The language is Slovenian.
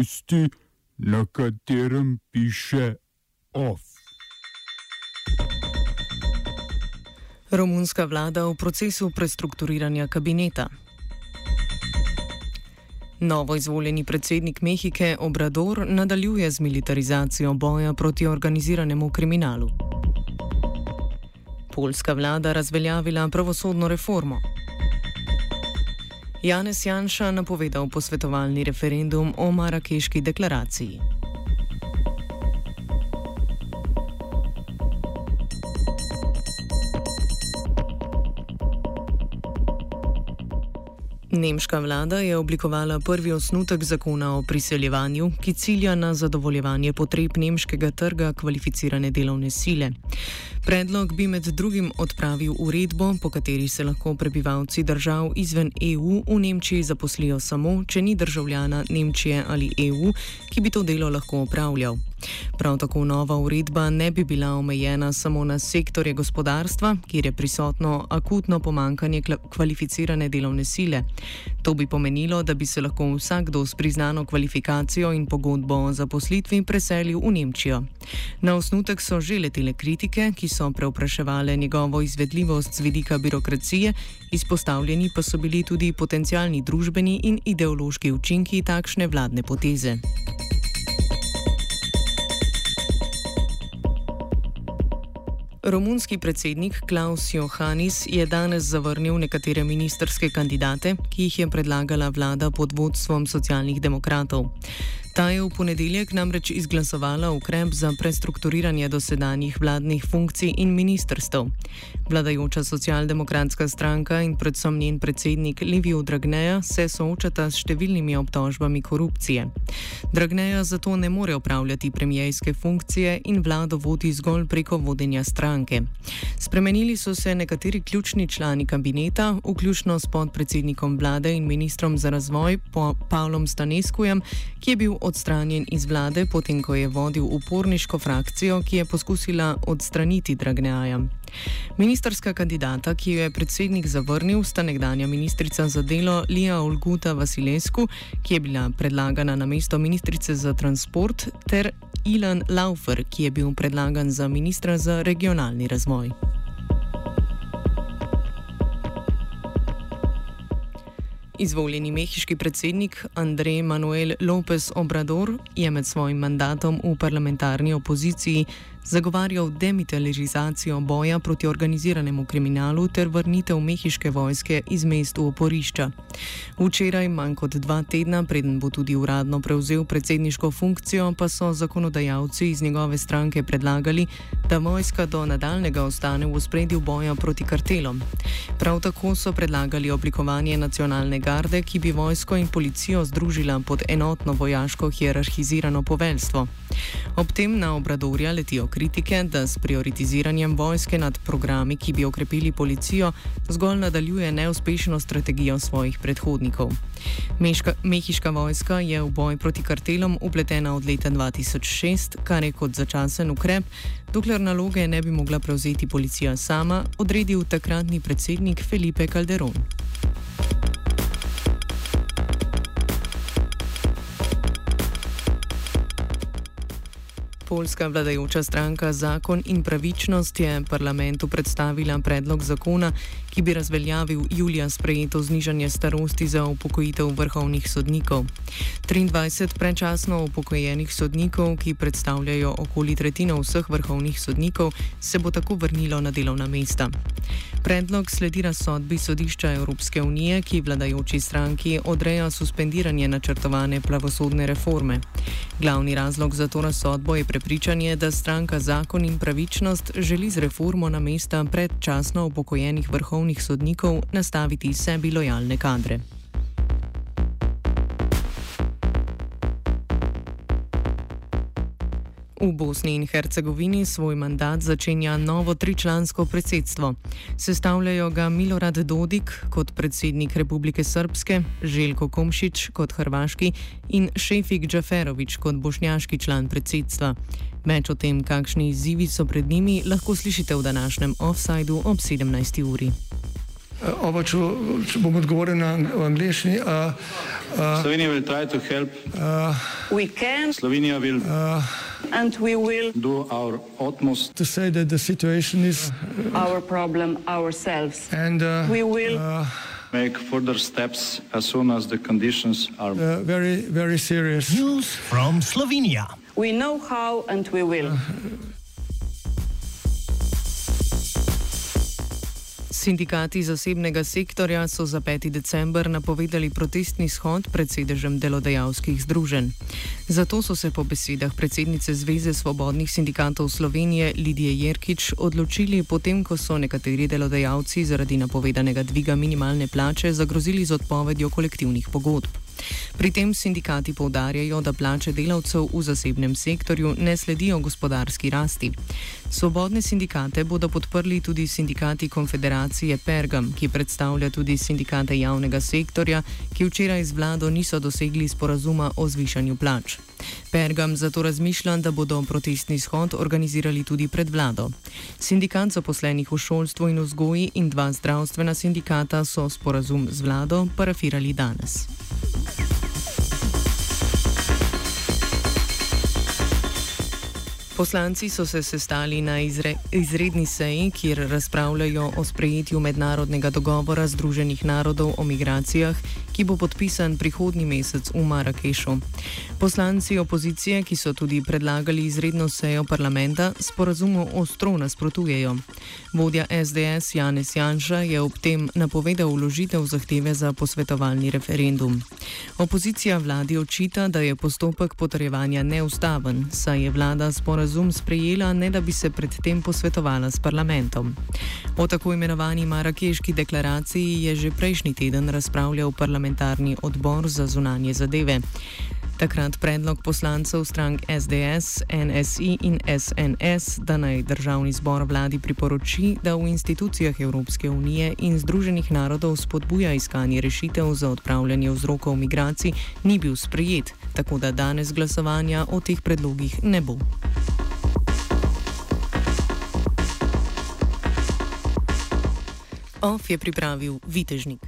tisti, na katerem piše OF. Romunska vlada v procesu prestrukturiranja kabineta. Novo izvoljeni predsednik Mehike Obrador nadaljuje z militarizacijo boja proti organiziranemu kriminalu. Poljska vlada razveljavila pravosodno reformo. Janez Janša napovedal posvetovalni referendum o Marakeški deklaraciji. Nemška vlada je oblikovala prvi osnutek zakona o priseljevanju, ki cilja na zadovoljevanje potreb nemškega trga kvalificirane delovne sile. Predlog bi med drugim odpravil uredbo, po kateri se lahko prebivalci držav izven EU v Nemčiji zaposlijo samo, če ni državljana Nemčije ali EU, ki bi to delo lahko opravljal. Prav tako nova uredba ne bi bila omejena samo na sektorje gospodarstva, kjer je prisotno akutno pomankanje kvalificirane delovne sile. To bi pomenilo, da bi se lahko vsakdo s priznano kvalifikacijo in pogodbo o zaposlitvi preselil v Nemčijo. Na osnutek so že letele kritike, ki so preupraševale njegovo izvedljivost z vidika birokracije, izpostavljeni pa so bili tudi potencijalni družbeni in ideološki učinki takšne vladne poteze. Romunski predsednik Klaus Johannis je danes zavrnil nekatere ministerske kandidate, ki jih je predlagala vlada pod vodstvom socialnih demokratov. Ta je v ponedeljek namreč izglasovala ukrep za prestrukturiranje dosedanjih vladnih funkcij in ministrstv. Vladajoča socialdemokratska stranka in predvsem njen predsednik Livijo Dragneja se soočata s številnimi obtožbami korupcije. Dragneja zato ne more upravljati premijejske funkcije in vlado vodi zgolj preko vodenja stranke. Spremenili so se nekateri ključni člani kabineta, vključno s podpredsednikom vlade in ministrom za razvoj Pavlom Staneskujem, ki je bil odstranjen iz vlade, potem ko je vodil uporniško frakcijo, ki je poskusila odstraniti Dragneja. Ministerska kandidata, ki jo je predsednik zavrnil, sta nekdanja ministrica za delo Lija Olguta Vasilescu, ki je bila predlagana na mesto ministrice za transport, ter Ilan Laufer, ki je bil predlagan za ministra za regionalni razvoj. Izvoljeni mehiški predsednik Andrej Manuel López Obrador je med svojim mandatom v parlamentarni opoziciji zagovarjal demilitarizacijo boja proti organiziranemu kriminalu ter vrnitev mehiške vojske iz mest v oporišča. Včeraj, manj kot dva tedna, preden bo tudi uradno prevzel predsedniško funkcijo, pa so zakonodajalci iz njegove stranke predlagali, da vojska do nadaljnega ostane v spredju boja proti kartelom. Prav tako so predlagali oblikovanje nacionalne garde, ki bi vojsko in policijo združila pod enotno vojaško hierarhizirano poveljstvo. Ob tem na obradorja letijo kritike, da s prioritiziranjem vojske nad programi, ki bi okrepili policijo, zgolj nadaljuje neuspešno strategijo svojih predhodnikov. Meška, mehiška vojska je v boj proti kartelom upletena od leta 2006, kar je kot začasen ukrep, dokler naloge ne bi mogla prevzeti policija sama, odredil takratni predsednik Felipe Calderón. Poljska vladajoča stranka Zakon in pravičnost je parlamentu predstavila predlog zakona, ki bi razveljavil julija sprejeto znižanje starosti za upokojitev vrhovnih sodnikov. 23 predčasno upokojenih sodnikov, ki predstavljajo okoli tretjino vseh vrhovnih sodnikov, se bo tako vrnilo na delovna mesta. Predlog sledi razsodbi sodišča Evropske unije, ki vladajoči stranki odreja suspendiranje načrtovane pravosodne reforme. Glavni razlog za to razsodbo je prepričanje, da stranka Zakon in pravičnost želi z reformo na mesta predčasno upokojenih vrhovnih sodnikov nastaviti sebi lojalne kadre. V Bosni in Hercegovini svoj mandat začenja novo tričlansko predsedstvo. Sestavljajo ga Milorad Dodik kot predsednik Republike Srpske, Željko Komšič kot hrvaški in Šefik Džaferovič kot bošnjaški član predsedstva. Več o tem, kakšni izzivi so pred njimi, lahko slišite v današnjem offsajdu ob 17. uri. Oba, če, če bom odgovoril na angliški. Uh, uh, Slovenija bo poskušala pomagati. Slovenija bo naredila naš utmost, da bo rekla, da je situacija naš problem, naš sebe. In da bomo naredili nadaljnje korake, as soon as the conditions are zelo, zelo resne. News from Slovenija. Vemo, kako in bomo. Sindikati zasebnega sektorja so za 5. december napovedali protestni shod pred sedežem delodajalskih združenj. Zato so se po besedah predsednice Zveze svobodnih sindikatov Slovenije Lidije Jerkič odločili potem, ko so nekateri delodajalci zaradi napovedanega dviga minimalne plače zagrozili z odpovedjo kolektivnih pogodb. Pri tem sindikati povdarjajo, da plače delavcev v zasebnem sektorju ne sledijo gospodarski rasti. Svobodne sindikate bodo podprli tudi sindikati Konfederacije Pergam, ki predstavlja tudi sindikate javnega sektorja, ki včeraj z vlado niso dosegli sporazuma o zvišanju plač. Pergam zato razmišlja, da bodo protestni shod organizirali tudi pred vlado. Sindikat zaposlenih v šolstvu in vzgoji in dva zdravstvena sindikata so sporazum z vlado parafirali danes. Poslanci so se sestali na izre, izredni seji, kjer razpravljajo o sprejetju mednarodnega dogovora Združenih narodov o migracijah, ki bo podpisan prihodnji mesec v Marrakešu. Poslanci opozicije, ki so tudi predlagali izredno sejo parlamenta, sporazumu ostro nasprotujejo. Vodja SDS Janez Janša je ob tem napovedal vložitev zahteve za posvetovalni referendum. Opozicija vladi očita, da je postopek potrjevanja neustaven, saj je vlada sporazum sporazum sprejela, ne da bi se predtem posvetovala s parlamentom. O tako imenovani Marakeški deklaraciji je že prejšnji teden razpravljal parlamentarni odbor za zunanje zadeve. Takrat predlog poslancev strank SDS, NSI in SNS, da naj državni zbor vladi priporoči, da v institucijah Evropske unije in Združenih narodov spodbuja iskanje rešitev za odpravljanje vzrokov migracij, ni bil sprejet, tako da danes glasovanja o teh predlogih ne bo. OF je pripravil Vitežnik.